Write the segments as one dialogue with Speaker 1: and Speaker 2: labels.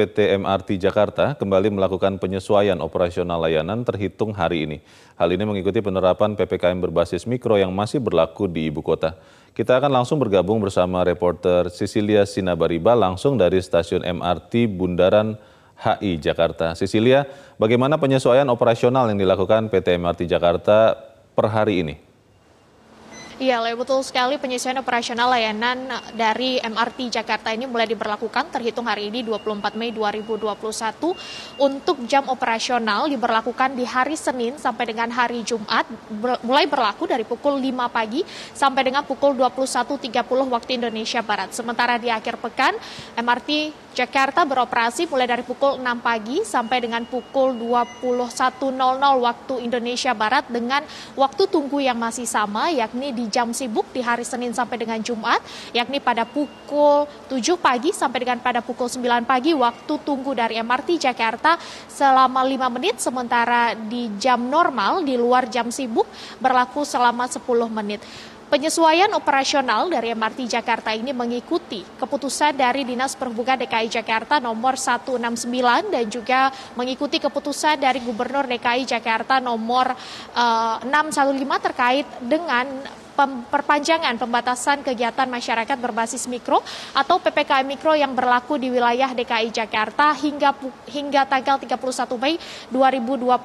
Speaker 1: PT MRT Jakarta kembali melakukan penyesuaian operasional layanan terhitung hari ini. Hal ini mengikuti penerapan PPKM berbasis mikro yang masih berlaku di ibu kota. Kita akan langsung bergabung bersama reporter Sisilia Sinabariba langsung dari stasiun MRT Bundaran HI Jakarta. Sisilia, bagaimana penyesuaian operasional yang dilakukan PT MRT Jakarta per hari ini?
Speaker 2: Iya, betul sekali penyesuaian operasional layanan dari MRT Jakarta ini mulai diberlakukan terhitung hari ini 24 Mei 2021 untuk jam operasional diberlakukan di hari Senin sampai dengan hari Jumat mulai berlaku dari pukul 5 pagi sampai dengan pukul 21.30 waktu Indonesia Barat. Sementara di akhir pekan MRT Jakarta beroperasi mulai dari pukul 6 pagi sampai dengan pukul 21.00 waktu Indonesia Barat dengan waktu tunggu yang masih sama yakni di jam sibuk di hari Senin sampai dengan Jumat, yakni pada pukul 7 pagi sampai dengan pada pukul 9 pagi waktu tunggu dari MRT Jakarta selama 5 menit, sementara di jam normal di luar jam sibuk berlaku selama 10 menit. Penyesuaian operasional dari MRT Jakarta ini mengikuti keputusan dari Dinas Perhubungan DKI Jakarta nomor 169 dan juga mengikuti keputusan dari Gubernur DKI Jakarta nomor uh, eh, 615 terkait dengan perpanjangan pembatasan kegiatan masyarakat berbasis mikro atau PPKM mikro yang berlaku di wilayah DKI Jakarta hingga hingga tanggal 31 Mei 2021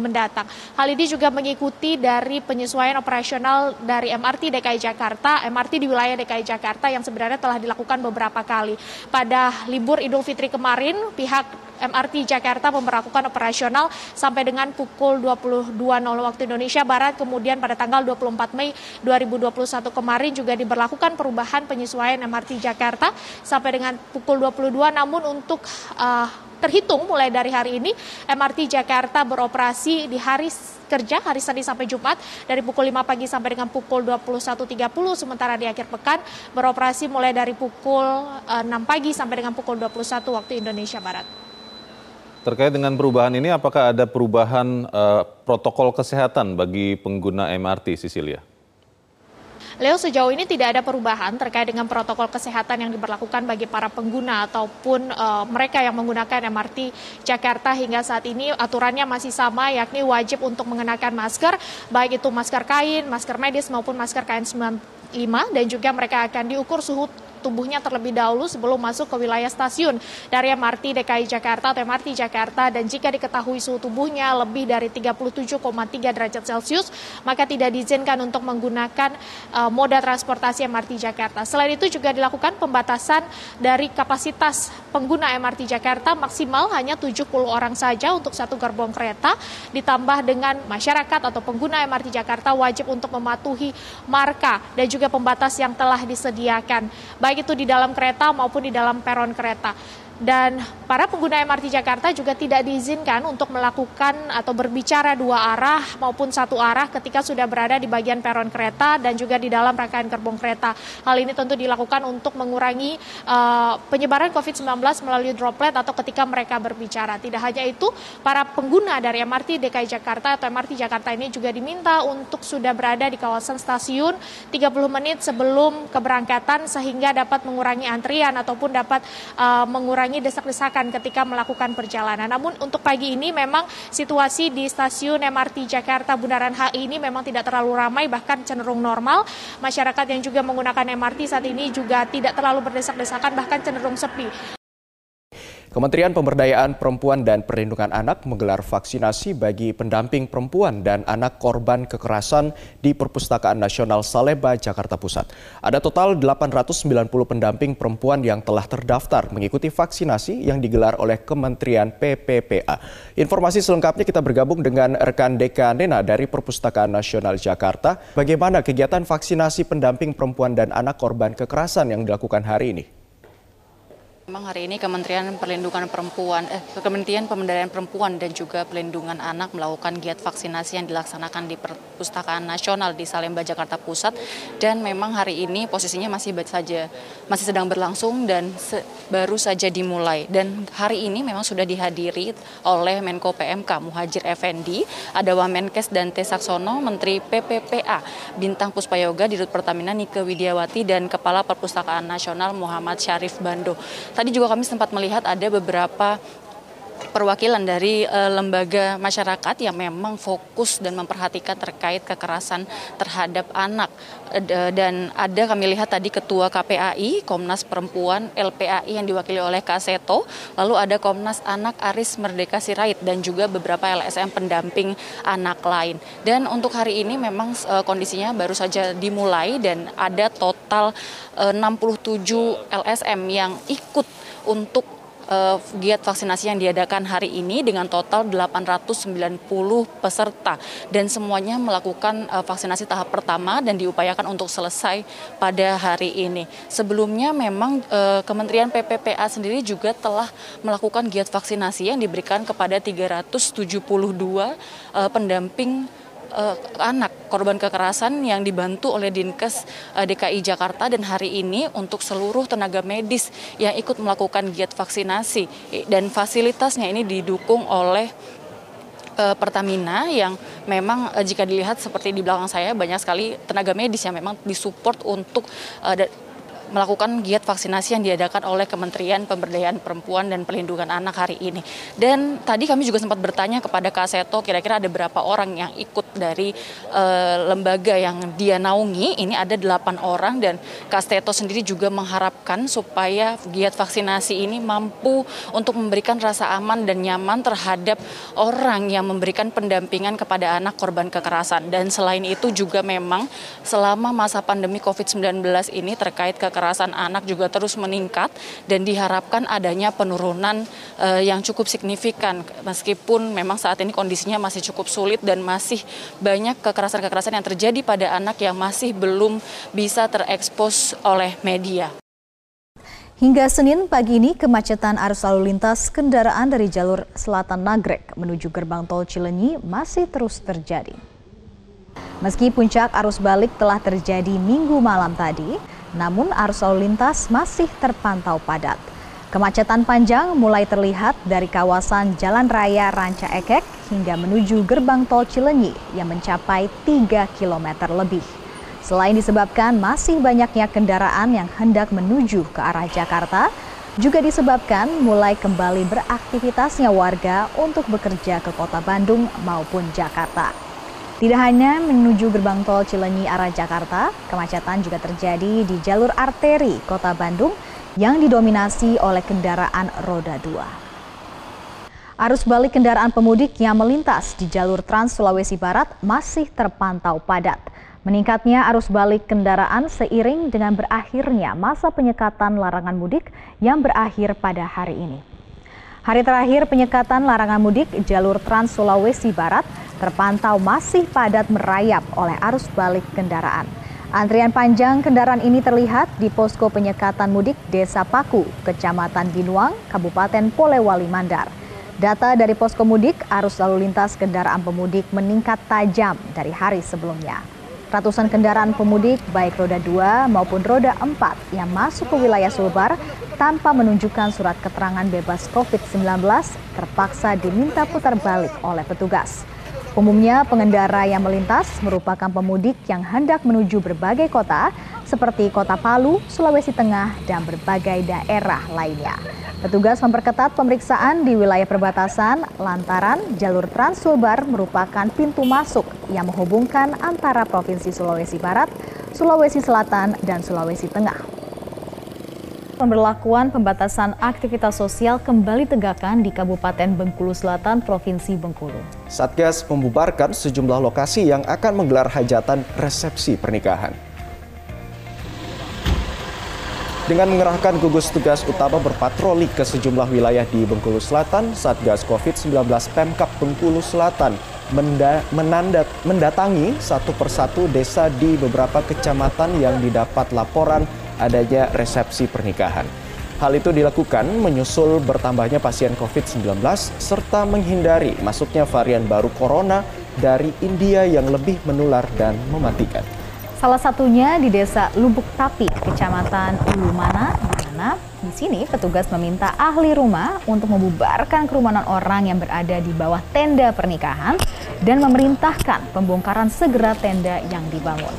Speaker 2: mendatang. Hal ini juga mengikuti dari penyesuaian operasional dari MRT DKI Jakarta, MRT di wilayah DKI Jakarta yang sebenarnya telah dilakukan beberapa kali. Pada libur Idul Fitri kemarin, pihak MRT Jakarta memperlakukan operasional sampai dengan pukul 22.00 waktu Indonesia Barat. Kemudian pada tanggal 24 Mei 2021 kemarin juga diberlakukan perubahan penyesuaian MRT Jakarta sampai dengan pukul 22. Namun untuk uh, terhitung mulai dari hari ini MRT Jakarta beroperasi di hari kerja hari Senin sampai Jumat dari pukul 5 pagi sampai dengan pukul 21.30 sementara di akhir pekan beroperasi mulai dari pukul 6 pagi sampai dengan pukul 21 waktu Indonesia Barat.
Speaker 1: Terkait dengan perubahan ini, apakah ada perubahan uh, protokol kesehatan bagi pengguna MRT, Sisilia?
Speaker 2: Leo sejauh ini tidak ada perubahan terkait dengan protokol kesehatan yang diberlakukan bagi para pengguna ataupun uh, mereka yang menggunakan MRT Jakarta hingga saat ini aturannya masih sama yakni wajib untuk mengenakan masker baik itu masker kain, masker medis maupun masker kain 95 dan juga mereka akan diukur suhu tubuhnya terlebih dahulu sebelum masuk ke wilayah stasiun dari MRT DKI Jakarta atau MRT Jakarta dan jika diketahui suhu tubuhnya lebih dari 37,3 derajat Celcius maka tidak diizinkan untuk menggunakan uh, moda transportasi MRT Jakarta. Selain itu juga dilakukan pembatasan dari kapasitas pengguna MRT Jakarta maksimal hanya 70 orang saja untuk satu gerbong kereta ditambah dengan masyarakat atau pengguna MRT Jakarta wajib untuk mematuhi marka dan juga pembatas yang telah disediakan. Baik baik itu di dalam kereta maupun di dalam peron kereta dan para pengguna MRT Jakarta juga tidak diizinkan untuk melakukan atau berbicara dua arah maupun satu arah ketika sudah berada di bagian peron kereta dan juga di dalam rangkaian gerbong kereta. Hal ini tentu dilakukan untuk mengurangi uh, penyebaran COVID-19 melalui droplet atau ketika mereka berbicara. Tidak hanya itu, para pengguna dari MRT DKI Jakarta atau MRT Jakarta ini juga diminta untuk sudah berada di kawasan stasiun 30 menit sebelum keberangkatan sehingga dapat mengurangi antrian ataupun dapat uh, mengurangi mengurangi desak-desakan ketika melakukan perjalanan. Namun untuk pagi ini memang situasi di stasiun MRT Jakarta Bundaran HI ini memang tidak terlalu ramai bahkan cenderung normal. Masyarakat yang juga menggunakan MRT saat ini juga tidak terlalu berdesak-desakan bahkan cenderung sepi.
Speaker 3: Kementerian Pemberdayaan Perempuan dan Perlindungan Anak menggelar vaksinasi bagi pendamping perempuan dan anak korban kekerasan di Perpustakaan Nasional Salemba, Jakarta Pusat. Ada total 890 pendamping perempuan yang telah terdaftar mengikuti vaksinasi yang digelar oleh Kementerian PPPA. Informasi selengkapnya kita bergabung dengan rekan Deka Nena dari Perpustakaan Nasional Jakarta. Bagaimana kegiatan vaksinasi pendamping perempuan dan anak korban kekerasan yang dilakukan hari ini?
Speaker 4: Memang hari ini Kementerian Perlindungan Perempuan, eh, Kementerian Pemberdayaan Perempuan dan juga Perlindungan Anak melakukan giat vaksinasi yang dilaksanakan di Perpustakaan Nasional di Salemba, Jakarta Pusat. Dan memang hari ini posisinya masih saja masih sedang berlangsung dan se baru saja dimulai. Dan hari ini memang sudah dihadiri oleh Menko PMK Muhajir Effendi, ada Wamenkes dan T. Saksono, Menteri PPPA, Bintang Puspayoga, Dirut Pertamina Nike Widiawati dan Kepala Perpustakaan Nasional Muhammad Syarif Bando. Tadi juga kami sempat melihat ada beberapa perwakilan dari uh, lembaga masyarakat yang memang fokus dan memperhatikan terkait kekerasan terhadap anak. Uh, dan ada kami lihat tadi ketua KPAI Komnas Perempuan LPAI yang diwakili oleh Kak Seto. Lalu ada Komnas Anak Aris Merdeka Sirait dan juga beberapa LSM pendamping anak lain. Dan untuk hari ini memang uh, kondisinya baru saja dimulai dan ada total uh, 67 LSM yang ikut untuk uh, giat vaksinasi yang diadakan hari ini dengan total 890 peserta dan semuanya melakukan uh, vaksinasi tahap pertama dan diupayakan untuk selesai pada hari ini. Sebelumnya memang uh, Kementerian PPPA sendiri juga telah melakukan giat vaksinasi yang diberikan kepada 372 uh, pendamping uh, anak korban kekerasan yang dibantu oleh Dinkes eh, DKI Jakarta dan hari ini untuk seluruh tenaga medis yang ikut melakukan giat vaksinasi. Dan fasilitasnya ini didukung oleh uh, Pertamina yang memang uh, jika dilihat seperti di belakang saya banyak sekali tenaga medis yang memang disupport untuk melakukan giat vaksinasi yang diadakan oleh Kementerian Pemberdayaan Perempuan dan Perlindungan Anak hari ini. Dan tadi kami juga sempat bertanya kepada Kak Seto kira-kira ada berapa orang yang ikut dari uh, lembaga yang dia naungi. Ini ada delapan orang dan Kak Seto sendiri juga mengharapkan supaya giat vaksinasi ini mampu untuk memberikan rasa aman dan nyaman terhadap orang yang memberikan pendampingan kepada anak korban kekerasan. Dan selain itu juga memang selama masa pandemi COVID-19 ini terkait ke kekerasan anak juga terus meningkat dan diharapkan adanya penurunan uh, yang cukup signifikan meskipun memang saat ini kondisinya masih cukup sulit dan masih banyak kekerasan-kekerasan yang terjadi pada anak yang masih belum bisa terekspos oleh media.
Speaker 5: Hingga Senin pagi ini kemacetan arus lalu lintas kendaraan dari jalur selatan Nagrek menuju gerbang tol Cilenyi masih terus terjadi. Meski puncak arus balik telah terjadi minggu malam tadi, namun arus lalu lintas masih terpantau padat. Kemacetan panjang mulai terlihat dari kawasan Jalan Raya Ranca Ekek hingga menuju gerbang tol Cilenyi yang mencapai 3 km lebih. Selain disebabkan masih banyaknya kendaraan yang hendak menuju ke arah Jakarta, juga disebabkan mulai kembali beraktivitasnya warga untuk bekerja ke kota Bandung maupun Jakarta. Tidak hanya menuju gerbang tol Cilenyi arah Jakarta, kemacetan juga terjadi di jalur arteri kota Bandung yang didominasi oleh kendaraan roda 2. Arus balik kendaraan pemudik yang melintas di jalur Trans Sulawesi Barat masih terpantau padat. Meningkatnya arus balik kendaraan seiring dengan berakhirnya masa penyekatan larangan mudik yang berakhir pada hari ini. Hari terakhir penyekatan larangan mudik jalur Trans Sulawesi Barat terpantau masih padat merayap oleh arus balik kendaraan. Antrian panjang kendaraan ini terlihat di posko penyekatan mudik Desa Paku, Kecamatan Binuang, Kabupaten Polewali Mandar. Data dari posko mudik, arus lalu lintas kendaraan pemudik meningkat tajam dari hari sebelumnya. Ratusan kendaraan pemudik baik roda 2 maupun roda 4 yang masuk ke wilayah Sulbar tanpa menunjukkan surat keterangan bebas COVID-19 terpaksa diminta putar balik oleh petugas. Umumnya pengendara yang melintas merupakan pemudik yang hendak menuju berbagai kota seperti Kota Palu, Sulawesi Tengah, dan berbagai daerah lainnya. Petugas memperketat pemeriksaan di wilayah perbatasan lantaran jalur Transulbar merupakan pintu masuk yang menghubungkan antara Provinsi Sulawesi Barat, Sulawesi Selatan, dan Sulawesi Tengah. Pemberlakuan pembatasan aktivitas sosial kembali tegakkan di Kabupaten Bengkulu Selatan, Provinsi Bengkulu.
Speaker 3: Satgas membubarkan sejumlah lokasi yang akan menggelar hajatan resepsi pernikahan. Dengan mengerahkan gugus tugas utama berpatroli ke sejumlah wilayah di Bengkulu Selatan, Satgas COVID-19 Pemkap Bengkulu Selatan menandat, mendatangi satu persatu desa di beberapa kecamatan yang didapat laporan adanya resepsi pernikahan. Hal itu dilakukan menyusul bertambahnya pasien COVID-19 serta menghindari masuknya varian baru corona dari India yang lebih menular dan mematikan.
Speaker 5: Salah satunya di desa Lubuk Tapi, kecamatan Ulumana, mana di sini petugas meminta ahli rumah untuk membubarkan kerumunan orang yang berada di bawah tenda pernikahan dan memerintahkan pembongkaran segera tenda yang dibangun.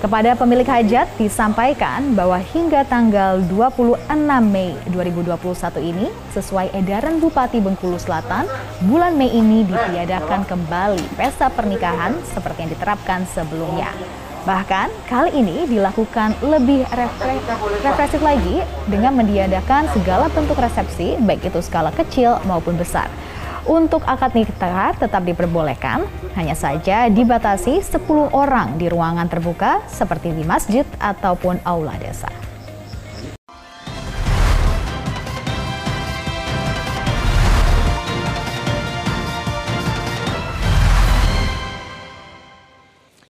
Speaker 5: Kepada pemilik hajat disampaikan bahwa hingga tanggal 26 Mei 2021 ini, sesuai edaran Bupati Bengkulu Selatan, bulan Mei ini ditiadakan kembali pesta pernikahan seperti yang diterapkan sebelumnya. Bahkan kali ini dilakukan lebih represif lagi dengan mendiadakan segala bentuk resepsi, baik itu skala kecil maupun besar. Untuk akad nikah tetap diperbolehkan, hanya saja dibatasi 10 orang di ruangan terbuka seperti di masjid ataupun aula desa.